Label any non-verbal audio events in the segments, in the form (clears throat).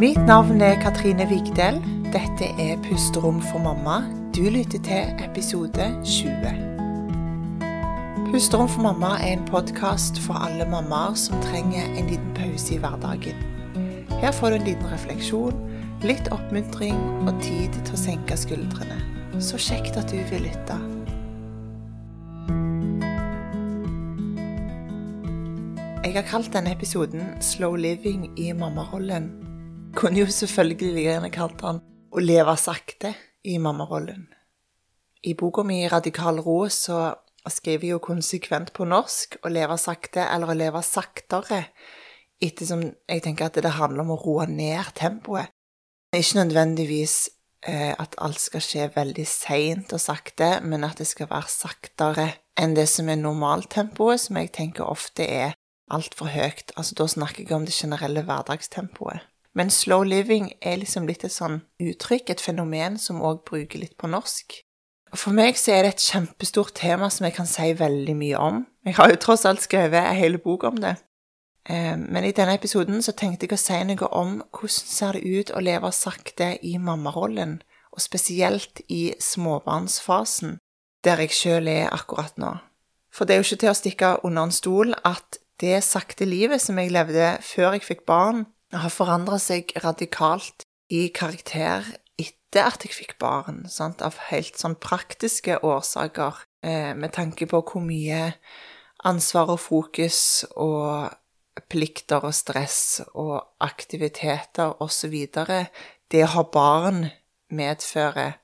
Mitt navn er Katrine Vigdel. Dette er Pusterom for mamma. Du lytter til episode 20. Pusterom for mamma er en podkast for alle mammaer som trenger en liten pause i hverdagen. Her får du en liten refleksjon, litt oppmuntring og tid til å senke skuldrene. Så kjekt at du vil lytte. Jeg har kalt denne episoden 'Slow living i mammarollen'. Kunne jo selvfølgelig gjerne kalt han 'Å leve sakte i mammarollen'. I boka mi 'Radikal ro' så skriver jeg jo konsekvent på norsk 'å leve sakte' eller 'å leve saktere', ettersom jeg tenker at det handler om å roe ned tempoet. Ikke nødvendigvis eh, at alt skal skje veldig seint og sakte, men at det skal være saktere enn det som er normaltempoet, som jeg tenker ofte er altfor høyt. Altså, da snakker jeg om det generelle hverdagstempoet. Men slow living er liksom litt et sånn uttrykk, et fenomen som òg bruker litt på norsk. For meg så er det et kjempestort tema som jeg kan si veldig mye om. Jeg har jo tross alt skrevet en hel bok om det. Eh, men i denne episoden så tenkte jeg å si noe om hvordan ser det ut å leve sakte i mammarollen, og spesielt i småbarnsfasen, der jeg sjøl er akkurat nå. For det er jo ikke til å stikke under en stol at det sakte livet som jeg levde før jeg fikk barn, har forandra seg radikalt i karakter etter at jeg fikk barn, sant? av helt sånn praktiske årsaker, eh, med tanke på hvor mye ansvar og fokus og plikter og stress og aktiviteter osv. det å ha barn medfører,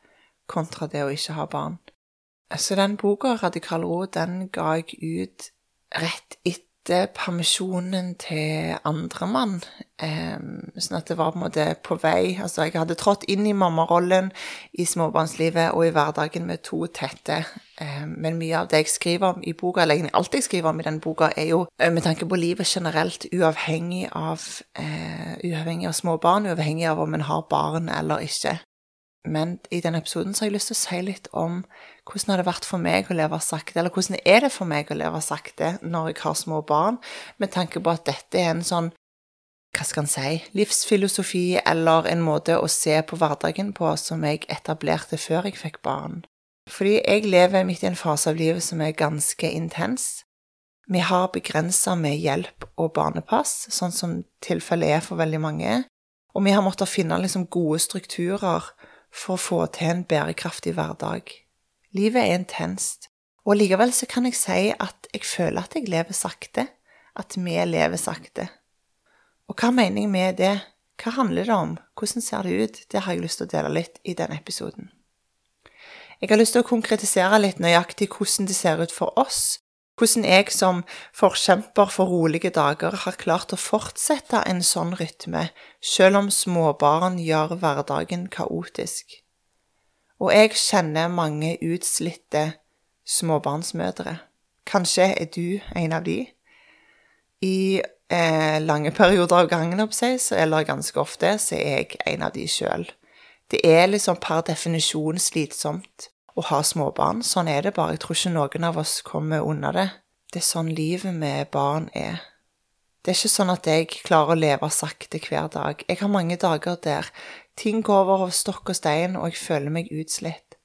kontra det å ikke ha barn. Så den boka, 'Radikal ro', den ga jeg ut rett etter etter permisjonen til andremann. Um, sånn at det var på en måte på vei Altså, jeg hadde trådt inn i mammarollen i småbarnslivet og i hverdagen med to tette. Um, men mye av det jeg skriver om i boka, eller egentlig alt jeg skriver om i den boka, er jo uh, med tanke på livet generelt, uavhengig av, uh, uavhengig av små uavhengig av om en har barn eller ikke. Men i denne episoden så har jeg lyst til å si litt om hvordan har det vært for meg å leve sakte, eller hvordan er det for meg å leve sakte når jeg har små barn, med tanke på at dette er en sånn, hva skal en si, livsfilosofi eller en måte å se på hverdagen på som jeg etablerte før jeg fikk barn. Fordi jeg lever midt i en fase av livet som er ganske intens. Vi har begrensa med hjelp og barnepass, sånn som tilfellet er for veldig mange, og vi har måttet finne liksom gode strukturer for å få til en bærekraftig hverdag. Livet er intenst, og likevel så kan jeg si at jeg føler at jeg lever sakte, at vi lever sakte. Og hva mener jeg med det? Hva handler det om? Hvordan ser det ut? Det har jeg lyst til å dele litt i denne episoden. Jeg har lyst til å konkretisere litt nøyaktig hvordan det ser ut for oss, hvordan jeg som forkjemper for rolige dager har klart å fortsette en sånn rytme, selv om småbarn gjør hverdagen kaotisk. Og jeg kjenner mange utslitte småbarnsmødre. Kanskje er du en av de. I eh, lange perioder av gangen, eller ganske ofte, så er jeg en av de sjøl. Det er liksom per definisjon slitsomt å ha småbarn. Sånn er det bare. Jeg tror ikke noen av oss kommer unna det. Det er sånn livet med barn er. Det er ikke sånn at jeg klarer å leve sakte hver dag. Jeg har mange dager der ting går over av stokk og stein, og jeg føler meg utslitt.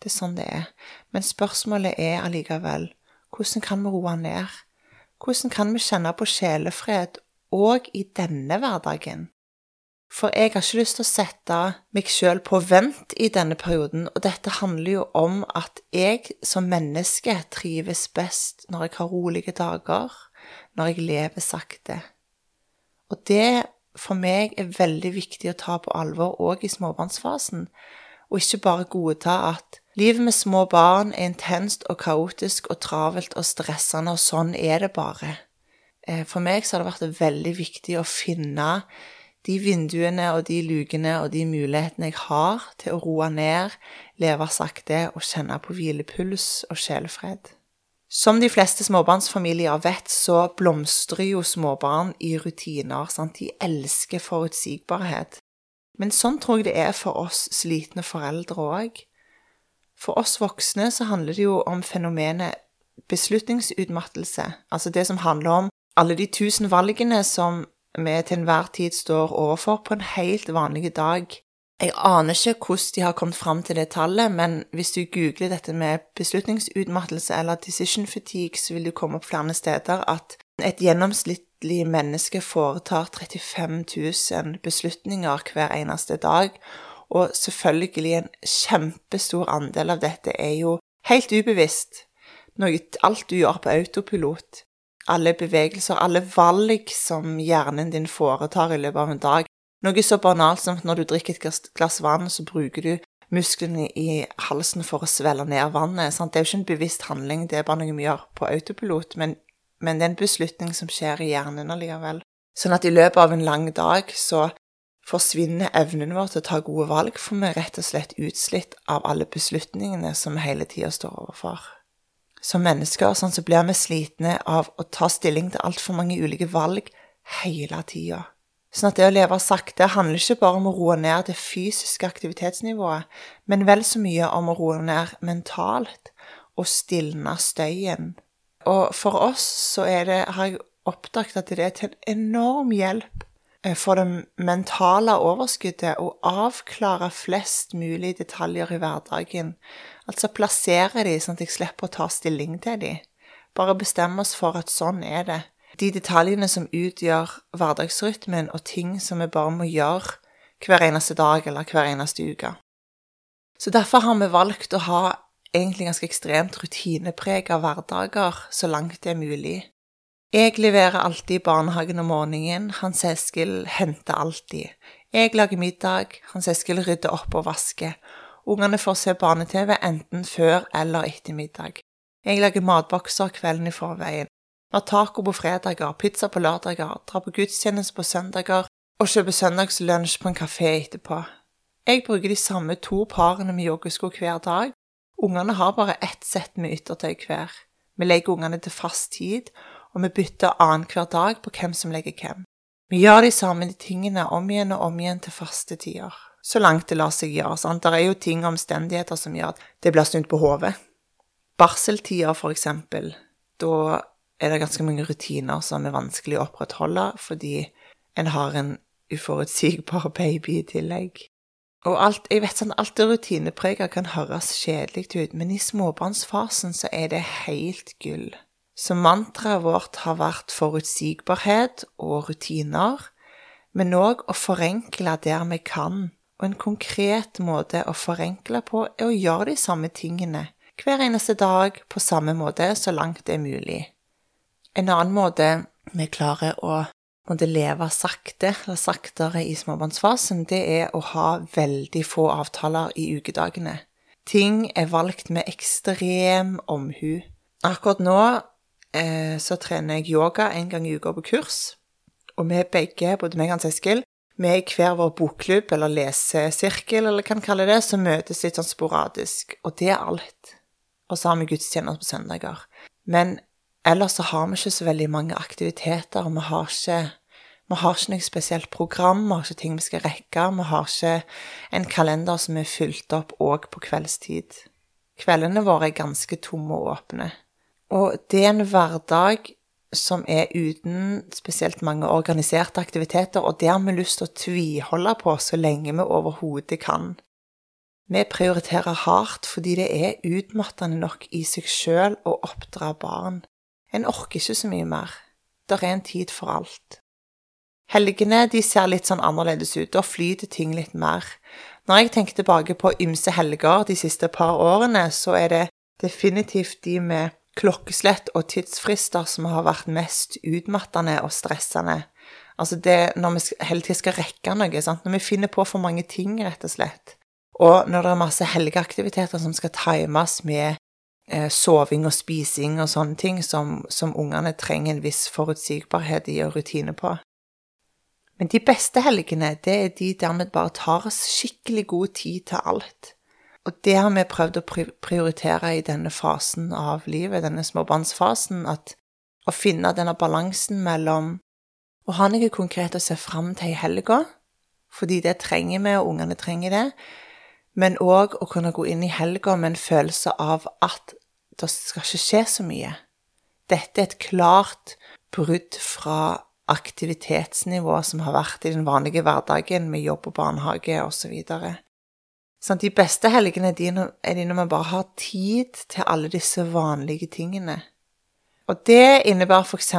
Det er sånn det er. Men spørsmålet er allikevel hvordan kan vi roe ned? Hvordan kan vi kjenne på sjelefred òg i denne hverdagen? For jeg har ikke lyst til å sette meg sjøl på vent i denne perioden, og dette handler jo om at jeg som menneske trives best når jeg har rolige dager, når jeg lever sakte. Og det for meg er veldig viktig å ta på alvor òg i småbarnsfasen, og ikke bare godta at livet med små barn er intenst og kaotisk og travelt og stressende, og sånn er det bare. Eh, for meg så har det vært veldig viktig å finne de vinduene og de lukene og de mulighetene jeg har til å roe ned, leve sakte og kjenne på hvilepuls og sjelfred. Som de fleste småbarnsfamilier vet, så blomstrer jo småbarn i rutiner. Sant? De elsker forutsigbarhet. Men sånn tror jeg det er for oss slitne foreldre òg. For oss voksne så handler det jo om fenomenet beslutningsutmattelse, altså det som handler om alle de tusen valgene som vi til enhver tid står overfor på en helt vanlig dag. Jeg aner ikke hvordan de har kommet fram til det tallet, men hvis du googler dette med beslutningsutmattelse eller decision fatigue, så vil du komme opp flere steder at et gjennomsnittlig menneske foretar 35 000 beslutninger hver eneste dag, og selvfølgelig en kjempestor andel av dette er jo helt ubevisst. Noe, alt du gjør på autopilot. Alle bevegelser, alle valg som hjernen din foretar i løpet av en dag. Noe så banalt som når du drikker et glass vann, så bruker du musklene i halsen for å svelle ned vannet. Sant? Det er jo ikke en bevisst handling, det er bare noe vi gjør på autopilot, men, men det er en beslutning som skjer i hjernen allikevel. Sånn at i løpet av en lang dag så forsvinner evnen vår til å ta gode valg, for vi er rett og slett utslitt av alle beslutningene som vi hele tida står overfor. Som mennesker sånn, så blir vi slitne av å ta stilling til altfor mange ulike valg hele tida. Sånn at det å leve sakte handler ikke bare om å roe ned det fysiske aktivitetsnivået, men vel så mye om å roe ned mentalt og stilne støyen. Og for oss så det, har jeg oppdaget at det er til en enorm hjelp Eh, for det mentale overskuddet å avklare flest mulig detaljer i hverdagen. Altså plassere de sånn at jeg slipper å ta stilling til de. Bare bestemme oss for at sånn er det. De detaljene som utgjør hverdagsrytmen, og ting som vi bare må gjøre hver eneste dag eller hver eneste uke. Så derfor har vi valgt å ha egentlig ganske ekstremt rutineprega hverdager så langt det er mulig. Jeg leverer alltid i barnehagen om morgenen, Hans Eskil henter alltid. Jeg lager middag, Hans Eskil rydder opp og vasker. Ungene får se barne-TV enten før eller etter middag. Jeg lager matbokser kvelden i forveien. Vi Har taco på fredager, pizza på lørdager, drar på gudstjeneste på søndager og kjøper søndagslunsj på en kafé etterpå. Jeg bruker de samme to parene med joggesko hver dag. Ungene har bare ett sett med yttertøy hver. Vi legger ungene til fast tid, og vi bytter annenhver dag på hvem som legger hvem. Vi gjør de samme tingene om igjen og om igjen til faste tider, så langt det lar seg gjøre. Sant? Det er jo ting og omstendigheter som gjør at det blir snudd på hodet. Barseltider, for eksempel, da er det ganske mange rutiner som er vanskelig å opprettholde fordi en har en uforutsigbar (laughs) baby i tillegg. Og alt, jeg vet sånn, alt det rutinepreget kan høres kjedelig ut, men i småbarnsfasen så er det helt gull. Så mantraet vårt har vært forutsigbarhet og rutiner, men òg å forenkle der vi kan. Og en konkret måte å forenkle på er å gjøre de samme tingene hver eneste dag på samme måte så langt det er mulig. En annen måte vi klarer å måtte leve sakte eller saktere i småbarnsfasen, det er å ha veldig få avtaler i ukedagene. Ting er valgt med ekstrem omhu. Akkurat nå eh, så trener jeg yoga en gang i uka på kurs. Og vi begge, både meg og Hans Eskil, vi i hver vår bokklubb eller lesesirkel, eller hva vi kaller det, som møtes litt sånn sporadisk. Og det er alt. Og så har vi gudstjenester på søndager. Men ellers så har vi ikke så veldig mange aktiviteter. Vi har ikke, vi har ikke noe spesielt program, vi har ikke ting vi skal rekke. Vi har ikke en kalender som er fylt opp òg på kveldstid. Kveldene våre er ganske tomme og åpne. Og det er en hverdag som er uten spesielt mange organiserte aktiviteter, og det har vi lyst til å tviholde på så lenge vi overhodet kan. Vi prioriterer hardt fordi det er utmattende nok i seg sjøl å oppdra barn. En orker ikke så mye mer. Det er en tid for alt. Helgene de ser litt sånn annerledes ut, da flyter ting litt mer. Når jeg tenker tilbake på ymse helger de siste par årene, så er det definitivt de med klokkeslett og tidsfrister som har vært mest utmattende og stressende. Altså det når vi hele tida skal rekke noe, sant? når vi finner på for mange ting, rett og slett. Og når det er masse helgeaktiviteter som skal times med eh, soving og spising og sånne ting som, som ungene trenger en viss forutsigbarhet i og rutine på. Men de beste helgene, det er de der vi bare tar oss skikkelig god tid til alt. Og det har vi prøvd å prioritere i denne fasen av livet, denne småbarnsfasen, at å finne denne balansen mellom å ha noe konkret å se fram til i helga, fordi det trenger vi, og ungene trenger det, men òg å kunne gå inn i helga med en følelse av at det skal ikke skje så mye. Dette er et klart brudd fra aktivitetsnivået som har vært i den vanlige hverdagen med jobb og barnehage osv. Sånn, de beste helgene er de når man bare har tid til alle disse vanlige tingene. Og det innebærer f.eks.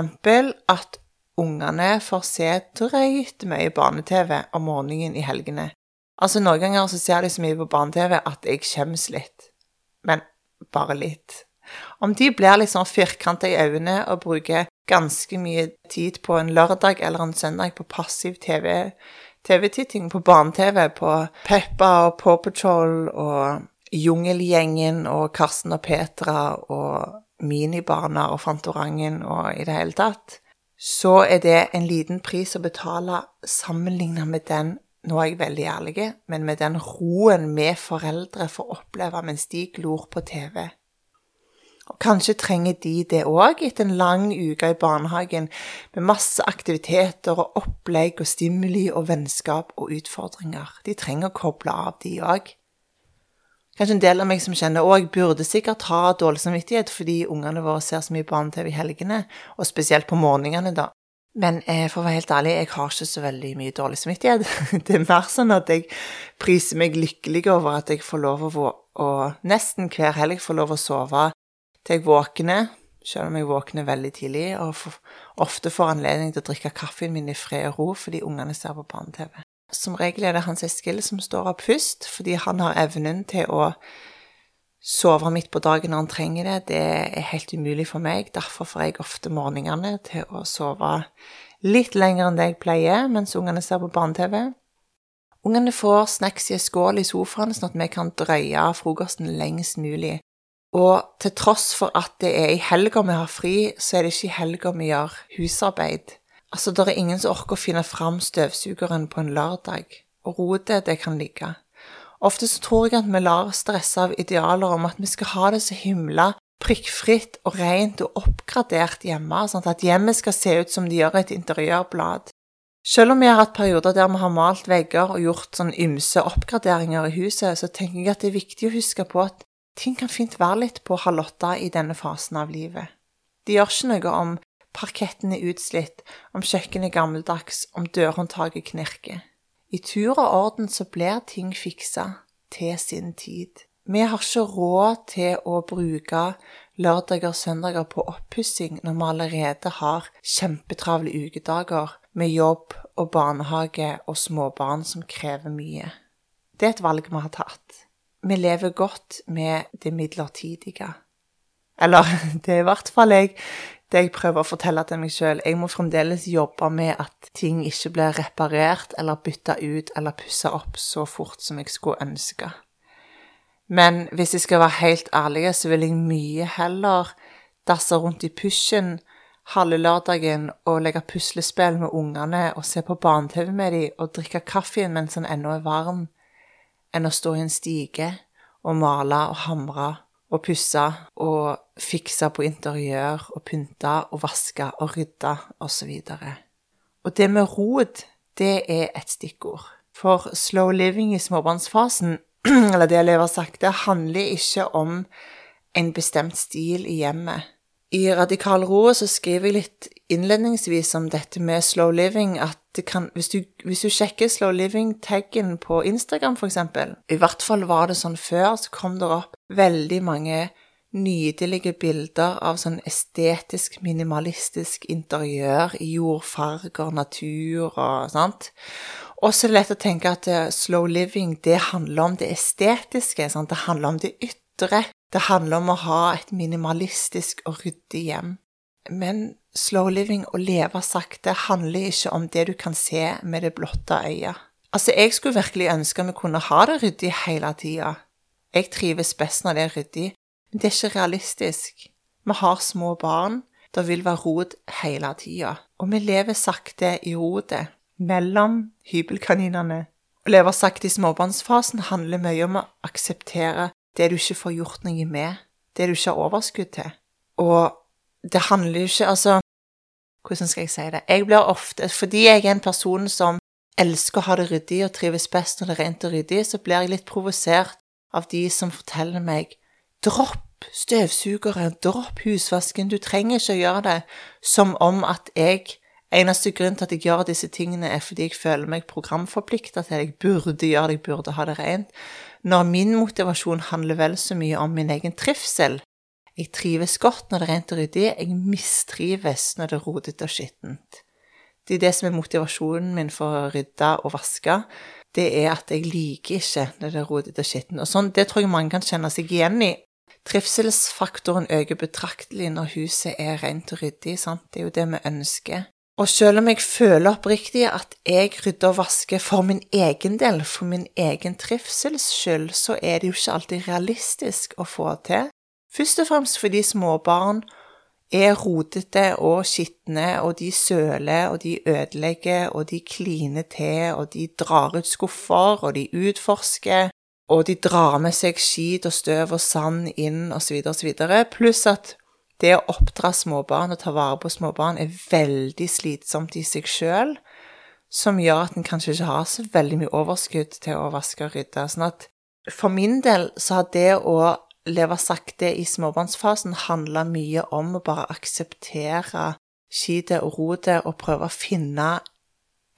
at ungene får se drøyt mye barne-TV om morgenen i helgene. Altså, noen ganger så ser de så mye på barne-TV at jeg skjemmes litt. Men bare litt. Om de blir litt sånn firkanta i øynene og bruker ganske mye tid på en lørdag eller en søndag på passiv TV, TV-titting på barne-TV, på Peppa og Paw Patrol og Jungelgjengen og Karsten og Petra og Minibarna og Fantorangen og i det hele tatt, så er det en liten pris å betale sammenlignet med den nå er jeg veldig ærlig, men med den roen vi foreldre får oppleve mens de glor på TV. Kanskje trenger de det òg etter en lang uke i barnehagen med masse aktiviteter og opplegg og stimuli og vennskap og utfordringer. De trenger å koble av, de òg. Kanskje en del av meg som kjenner òg burde sikkert ha dårlig samvittighet fordi ungene våre ser så mye barne-TV i helgene, og spesielt på morgenene, da. Men eh, for å være helt ærlig, jeg har ikke så veldig mye dårlig samvittighet. (laughs) Det er mer sånn at jeg priser meg lykkelig over at jeg får lov å, å nesten hver helg får lov å sove til jeg våkner, selv om jeg våkner veldig tidlig, og ofte får anledning til å drikke kaffen min i fred og ro fordi ungene ser på barne-TV. Som regel er det Hans Eskil som står opp først, fordi han har evnen til å sove midt på dagen når han trenger det. Det er helt umulig for meg. Derfor får jeg ofte morgenene til å sove litt lenger enn det jeg pleier mens ungene ser på barne-TV. Ungene får snacks i en skål i sofaen, sånn at vi kan drøye frokosten lengst mulig. Og til tross for at det er i helga vi har fri, så er det ikke i helga vi gjør husarbeid. Altså, det er ingen som orker å finne fram støvsugeren på en lørdag, og rotet, det kan ligge. Ofte så tror jeg at vi lar oss stresse av idealer om at vi skal ha det så himla prikkfritt og rent og oppgradert hjemme, sånn at hjemmet skal se ut som det gjør et interiørblad. Selv om vi har hatt perioder der vi har malt vegger og gjort sånn ymse oppgraderinger i huset, så tenker jeg at det er viktig å huske på at Ting kan fint være litt på hallotta i denne fasen av livet. Det gjør ikke noe om parketten er utslitt, om kjøkkenet er gammeldags, om dørhåndtaket knirker. I tur og orden så blir ting fiksa til sin tid. Vi har ikke råd til å bruke lørdager og søndager på oppussing når vi allerede har kjempetravle ukedager med jobb og barnehage og småbarn som krever mye. Det er et valg vi har tatt vi lever godt med det midlertidige. Eller (laughs) det er i hvert fall jeg, det jeg prøver å fortelle til meg sjøl. Jeg må fremdeles jobbe med at ting ikke blir reparert eller bytta ut eller pussa opp så fort som jeg skulle ønske. Men hvis jeg skal være helt ærlig, så vil jeg mye heller dasse rundt i pysjen halve lørdagen og legge puslespill med ungene og se på barne-TV med dem og drikke kaffen mens den ennå er varm, enn å stå i en stige og male og hamre og pusse og fikse på interiør og pynte og vaske og rydde osv. Og, og det med rot, det er et stikkord. For slow living i småbarnsfasen, (clears throat) eller det jeg lever sakte, handler ikke om en bestemt stil i hjemmet. I Radikal ro så skriver jeg litt innledningsvis om dette med slow living, at kan, hvis, du, hvis, du, sjekker slow living-taggen på Instagram, f.eks. I hvert fall var det sånn før, så kom det opp veldig mange nydelige bilder av sånn estetisk, minimalistisk interiør i jordfarger, natur og sånt. Og så er det lett å tenke at eh, slow living, det handler om det estetiske. Sant? Det handler om det ytre. Det handler om å ha et minimalistisk og ryddig hjem. Men slow living, og leve sakte, handler ikke om det du kan se med det blotte øyet. Altså, jeg skulle virkelig ønske vi kunne ha det ryddig hele tida. Jeg trives best når det er ryddig, men det er ikke realistisk. Vi har små barn, det vil være rot hele tida, og vi lever sakte i rotet mellom hybelkaninene. Å leve sakte i småbarnsfasen handler mye om å akseptere det du ikke får gjort noe med, det du ikke har overskudd til. Og det handler jo ikke Altså, hvordan skal jeg si det? Jeg blir ofte Fordi jeg er en person som elsker å ha det ryddig og trives best når det er rent og ryddig, så blir jeg litt provosert av de som forteller meg Dropp støvsugeren, dropp husvasken, du trenger ikke å gjøre det, som om at jeg Eneste grunn til at jeg gjør disse tingene, er fordi jeg føler meg programforplikta til det. Jeg burde gjøre det, jeg burde ha det rent. Når min motivasjon handler vel så mye om min egen trivsel. Jeg trives godt når det er rent og ryddig, jeg mistrives når det er rotete og skittent. Det er det som er motivasjonen min for å rydde og vaske. Det er at jeg liker ikke når det er rotete og skittent. Og sånn, det tror jeg mange kan kjenne seg igjen i. Trivselsfaktoren øker betraktelig når huset er rent og ryddig. Sant? Det er jo det vi ønsker. Og selv om jeg føler oppriktig at jeg rydder og vasker for min egen del, for min egen trivsels skyld, så er det jo ikke alltid realistisk å få til. Først og fremst fordi småbarn er rotete og skitne, og de søler, og de ødelegger, og de kliner til, og de drar ut skuffer, og de utforsker, og de drar med seg skit og støv og sand inn, osv., osv., pluss at det å oppdra småbarn og ta vare på småbarn er veldig slitsomt i seg sjøl, som gjør at en kanskje ikke har så veldig mye overskudd til å vaske og rydde. Sånn at for min del så har det å leve sakte i småbarnsfasen handla mye om å bare akseptere skitet og rotet og prøve å finne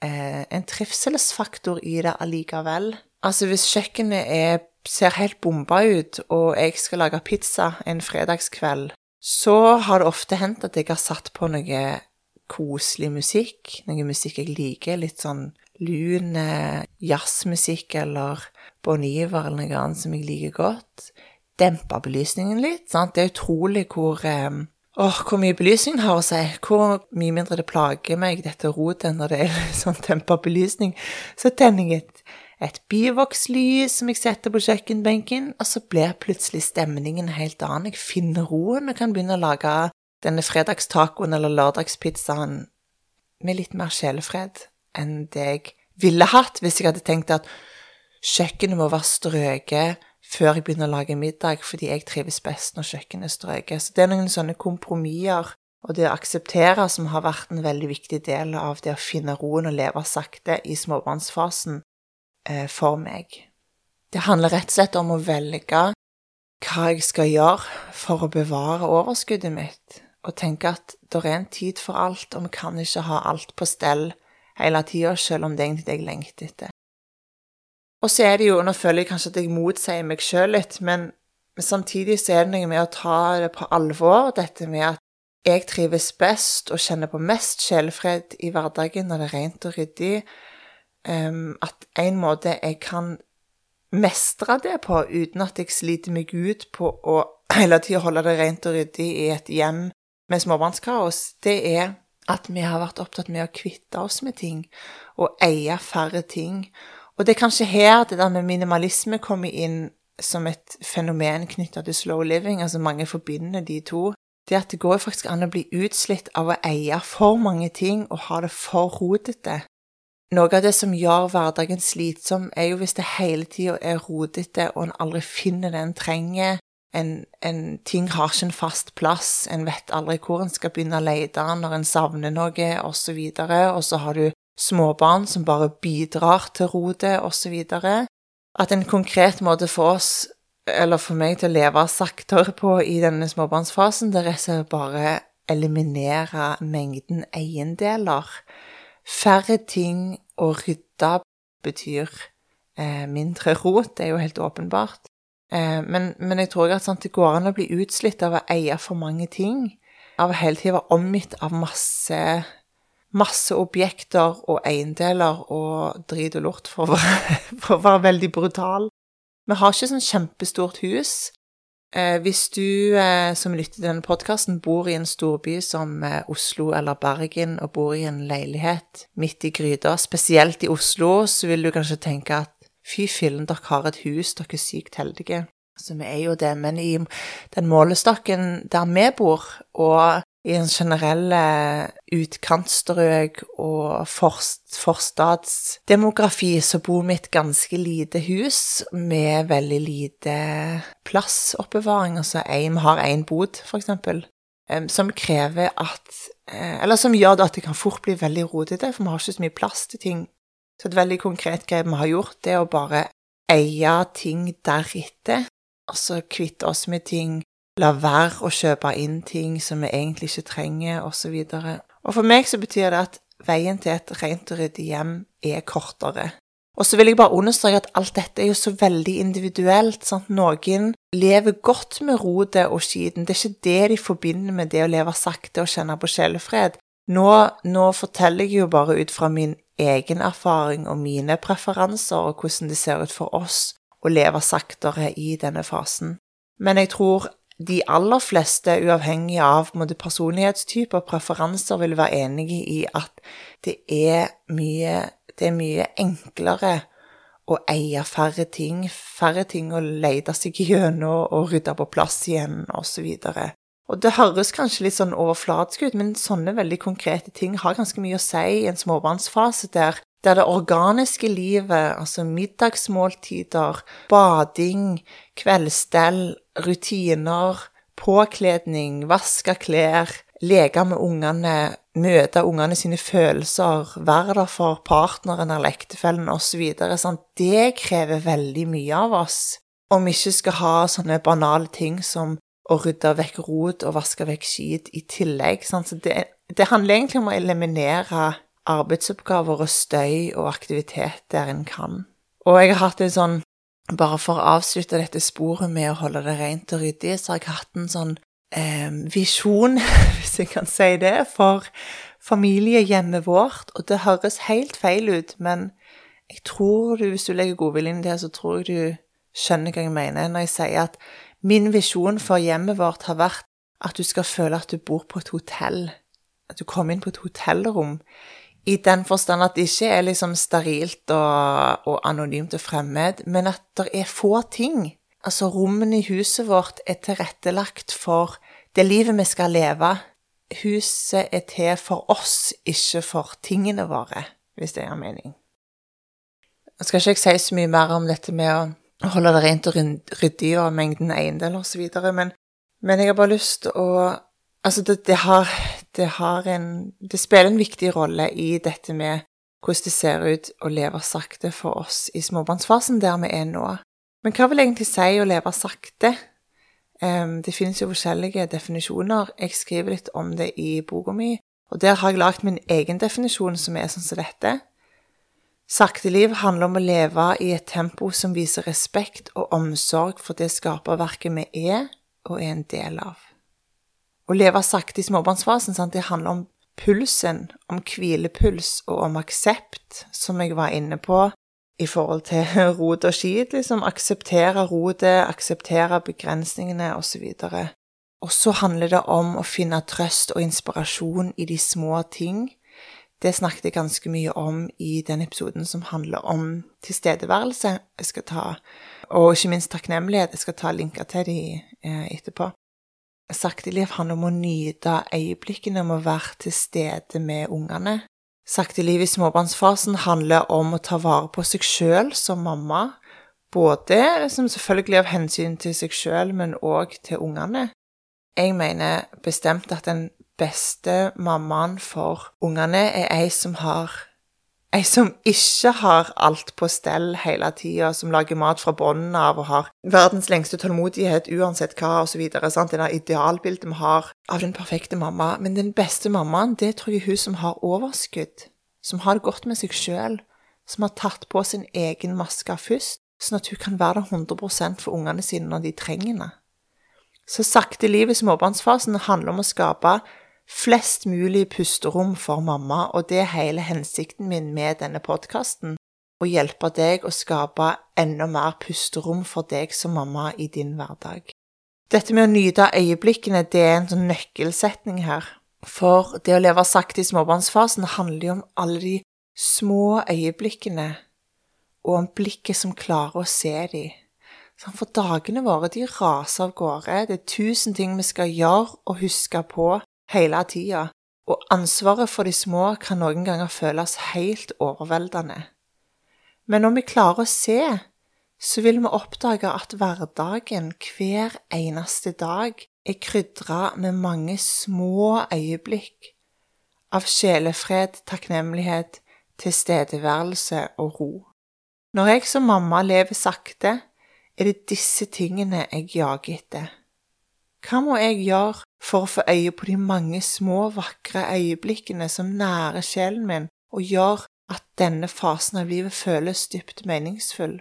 eh, en trivselsfaktor i det allikevel. Altså, hvis kjøkkenet er, ser helt bomba ut, og jeg skal lage pizza en fredagskveld, så har det ofte hendt at jeg har satt på noe koselig musikk, noe musikk jeg liker, litt sånn lun eh, jazzmusikk eller Bon Iver eller noe annet som jeg liker godt. Dempa belysningen litt. sant? Det er utrolig hvor eh, Åh, hvor mye belysningen har å si. Hvor mye mindre det plager meg, dette rotet, når det er (laughs) sånn dempa belysning. Så tenner jeg et et byvokslys som jeg setter på kjøkkenbenken, og så blir plutselig stemningen helt annen. Jeg finner roen og kan begynne å lage denne fredagstacoen eller lørdagspizzaen med litt mer sjelefred enn det jeg ville hatt hvis jeg hadde tenkt at kjøkkenet må være strøket før jeg begynner å lage middag, fordi jeg trives best når kjøkkenet er strøket. Så det er noen sånne kompromisser og det å akseptere som har vært en veldig viktig del av det å finne roen og leve sakte i småbarnsfasen for meg. Det handler rett og slett om å velge hva jeg skal gjøre for å bevare overskuddet mitt, og tenke at det er en tid for alt, og vi kan ikke ha alt på stell hele tida, selv om det er egentlig det jeg lengter etter. Og så er det jo, nå føler jeg kanskje at jeg motsier meg sjøl litt, men samtidig så er det noe med å ta det på alvor, dette med at jeg trives best og kjenner på mest sjelfred i hverdagen når det er rent og ryddig, at en måte jeg kan mestre det på uten at jeg sliter meg ut på å (clears throat) hele tida holde det rent og ryddig i et hjem med småbarnskaos, det er at vi har vært opptatt med å kvitte oss med ting og eie færre ting. Og det er kanskje her det der med minimalisme kommer inn som et fenomen knytta til slow living. Altså mange forbinder de to. Det at det går faktisk an å bli utslitt av å eie for mange ting og ha det for rotete. Noe av det som gjør hverdagen slitsom, er jo hvis det hele tida er rotete, og en aldri finner det en trenger. En, en, ting har ikke en fast plass, en vet aldri hvor en skal begynne å lete når en savner noe, osv. Og, og så har du småbarn som bare bidrar til rotet, osv. At en konkret måte for oss, eller for meg, til å leve saktere på i denne småbarnsfasen, det er bare eliminere mengden eiendeler. Færre ting å rydde betyr eh, mindre rot, det er jo helt åpenbart. Eh, men, men, jeg tror at sant, det går an å bli utslitt av å eie for mange ting. Av å hele tiden være omgitt av masse, masse objekter og eiendeler og drit og lort, for å være, (laughs) for å være veldig brutal. Vi har ikke sånn kjempestort hus. Eh, hvis du eh, som lytter til denne podkasten bor i en storby som eh, Oslo eller Bergen, og bor i en leilighet midt i gryta, spesielt i Oslo, så vil du kanskje tenke at fy fillen, dere har et hus, dere er sykt heldige. Så vi er jo det, men i den målestokken der vi bor, og i en generell utkantstrøk og forstadsdemografi så bor vi et ganske lite hus med veldig lite plassoppbevaring. Altså vi har én bod, eksempel, som krever at eh, Eller som gjør at det kan fort bli veldig rotete, for vi har ikke så mye plass til ting. Så et veldig konkret grep vi har gjort, det er å bare eie ting deretter. Altså kvitte oss med ting la være å kjøpe inn ting som vi egentlig ikke trenger, osv. Og, og for meg så betyr det at veien til et rent og ryddig hjem er kortere. Og så vil jeg bare understreke at alt dette er jo så veldig individuelt. Sant? Noen lever godt med rotet og skiten. Det er ikke det de forbinder med det å leve sakte og kjenne på sjelefred. Nå, nå forteller jeg jo bare ut fra min egen erfaring og mine preferanser og hvordan det ser ut for oss å leve saktere i denne fasen. Men jeg tror de aller fleste, uavhengig av måte, personlighetstype og preferanser, vil være enige i at det er mye, det er mye enklere å eie færre ting, færre ting å lete seg (laughs) gjennom og rydde på plass igjen, osv. Og det høres kanskje litt sånn overflatisk ut, men sånne veldig konkrete ting har ganske mye å si i en småbarnsfase der der det organiske livet, altså middagsmåltider, bading, kveldsstell, rutiner, påkledning, vaske klær, leke med ungene, møte ungene sine følelser, være der for partneren eller ektefellen osv. Sånn, det krever veldig mye av oss. Om vi ikke skal ha sånne banale ting som å rydde vekk rot og vaske vekk skit i tillegg. Sånn, så det, det handler egentlig om å eliminere arbeidsoppgaver og støy og aktivitet der en kan. Og jeg har hatt en sånn Bare for å avslutte dette sporet med å holde det rent og ryddig, så har jeg hatt en sånn eh, visjon, (laughs) hvis jeg kan si det, for familiehjemmet vårt. Og det høres helt feil ut, men jeg tror du, hvis du legger godviljen det, så tror jeg du skjønner hva jeg mener når jeg sier at min visjon for hjemmet vårt har vært at du skal føle at du bor på et hotell. At du kommer inn på et hotellrom i den forstand at det ikke er liksom sterilt og, og anonymt og fremmed, men at det er få ting. Altså, rommene i huset vårt er tilrettelagt for det livet vi skal leve. Huset er til for oss, ikke for tingene våre, hvis det gir mening. Jeg skal ikke si så mye mer om dette med å holde det rent og ryddig og mengden eiendeler osv., men, men jeg har bare lyst til å Altså, det, det, har, det, har en Det spiller en viktig rolle i dette med hvordan det ser ut å leve sakte for oss i småbarnsfasen, der vi er nå. Men hva vil egentlig si å leve sakte? Um, det finnes jo forskjellige definisjoner. Jeg skriver litt om det i boka mi, og der har jeg lagd min egen definisjon, som er sånn som dette. Sakteliv handler om å leve i et tempo som viser respekt og omsorg for det skaperverket vi er og er en del av. Å leve sakte i småbarnsfasen, sant? det handler om pulsen, om hvilepuls og om aksept, som jeg var inne på i forhold til (laughs) rot og skit, liksom. Akseptere rotet, akseptere begrensningene, osv. Og så handler det om å finne trøst og inspirasjon i de små ting. Det snakket jeg ganske mye om i den episoden som handler om tilstedeværelse. Jeg skal ta, og ikke minst takknemlighet. Jeg skal ta linker til de eh, etterpå. Sakteliv handler om å nyte øyeblikkene med å være til stede med ungene. Sakteliv i småbarnsfasen handler om å ta vare på seg sjøl som mamma, både som selvfølgelig av hensyn til seg sjøl, men òg til ungene. Jeg mener bestemt at den beste mammaen for ungene er ei som har Ei som ikke har alt på stell hele tida, som lager mat fra bunnen av og har verdens lengste tålmodighet uansett hva, osv. Det der idealbildet vi har av den perfekte mamma. Men den beste mammaen, det tror jeg er hun som har overskudd. Som har det godt med seg sjøl. Som har tatt på sin egen maske først, sånn at hun kan være der 100 for ungene sine når de trenger det. Så sakte livet i småbarnsfasen handler om å skape flest mulig pusterom for mamma, og det er hele hensikten min med denne podkasten. Å hjelpe deg å skape enda mer pusterom for deg som mamma i din hverdag. Dette med å nyte øyeblikkene, det er en sånn nøkkelsetning her. For det å leve sakte i småbarnsfasen handler jo om alle de små øyeblikkene, og om blikket som klarer å se dem. Sånn, for dagene våre de raser av gårde. Det er tusen ting vi skal gjøre og huske på hele tida, og ansvaret for de små kan noen ganger føles helt overveldende. Men når vi klarer å se, så vil vi oppdage at hverdagen hver eneste dag er krydra med mange små øyeblikk av sjelefred, takknemlighet, tilstedeværelse og ro. Når jeg som mamma lever sakte, er det disse tingene jeg jager etter. Hva må jeg gjøre for å få øye på de mange små, vakre øyeblikkene som nærer sjelen min, og gjør at denne fasen av livet føles dypt meningsfull?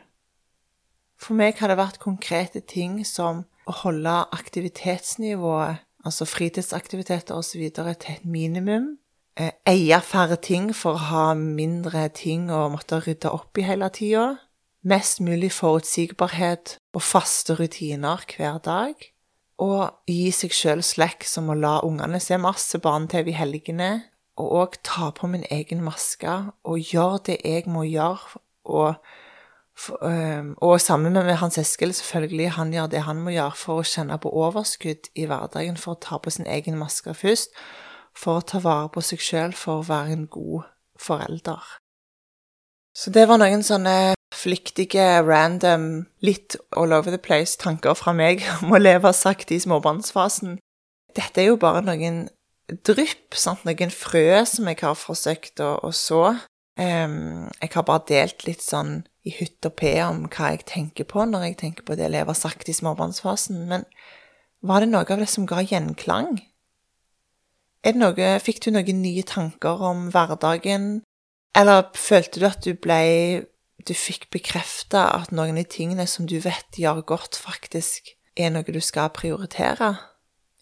For meg har det vært konkrete ting som å holde aktivitetsnivået, altså fritidsaktiviteter osv., til et minimum. Eh, eie færre ting for å ha mindre ting å måtte rydde opp i hele tida. Mest mulig forutsigbarhet og faste rutiner hver dag. Og gi seg sjøl slekk som å la ungene se masse barne-TV i helgene. Og òg ta på min egen maske og gjøre det jeg må gjøre. Og og sammen med Hans Eskil, selvfølgelig, han gjør det han må gjøre for å kjenne på overskudd i hverdagen, for å ta på sin egen maske først, for å ta vare på seg sjøl, for å være en god forelder. Så det var noen sånne flyktige, random, litt all over the place tanker fra meg om å leve sakte i småbarnsfasen. Dette er jo bare noen drypp, sant? noen frø som jeg har forsøkt å, å så. Um, jeg har bare delt litt sånn i hytt og pe om hva jeg tenker på når jeg tenker på det å leve sakte i småbarnsfasen, men var det noe av det som ga gjenklang? Noe, fikk du noen nye tanker om hverdagen, eller følte du at du ble Du fikk bekrefta at noen av de tingene som du vet gjør godt, faktisk er noe du skal prioritere?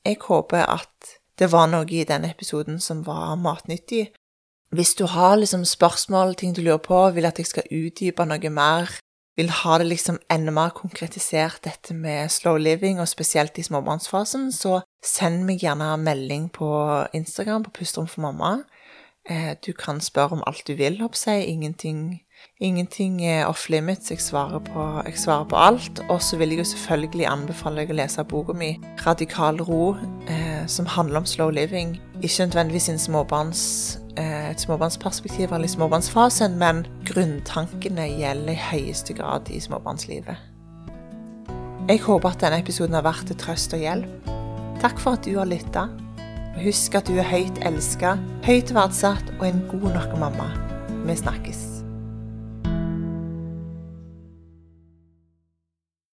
Jeg håper at det var noe i denne episoden som var matnyttig, hvis du har liksom spørsmål, ting du lurer på, vil at jeg skal utdype noe mer, vil ha det liksom enda mer konkretisert, dette med slow living, og spesielt i småbarnsfasen, så send meg gjerne melding på Instagram på Pusterom for mamma. Eh, du kan spørre om alt du vil, hopp jeg. Ingenting, ingenting er off limits. Jeg svarer på, jeg svarer på alt. Og så vil jeg jo selvfølgelig anbefale deg å lese boka mi 'Radikal ro', eh, som handler om slow living. Ikke nødvendigvis en småbarns Eh, et småbarnsperspektiv eller i småbarnsfasen, men grunntankene gjelder i høyeste grad i småbarnslivet. Jeg håper at denne episoden har vært til trøst og hjelp. Takk for at du har lytta. Husk at du er høyt elska, høyt verdsatt og en god nok mamma. Vi snakkes.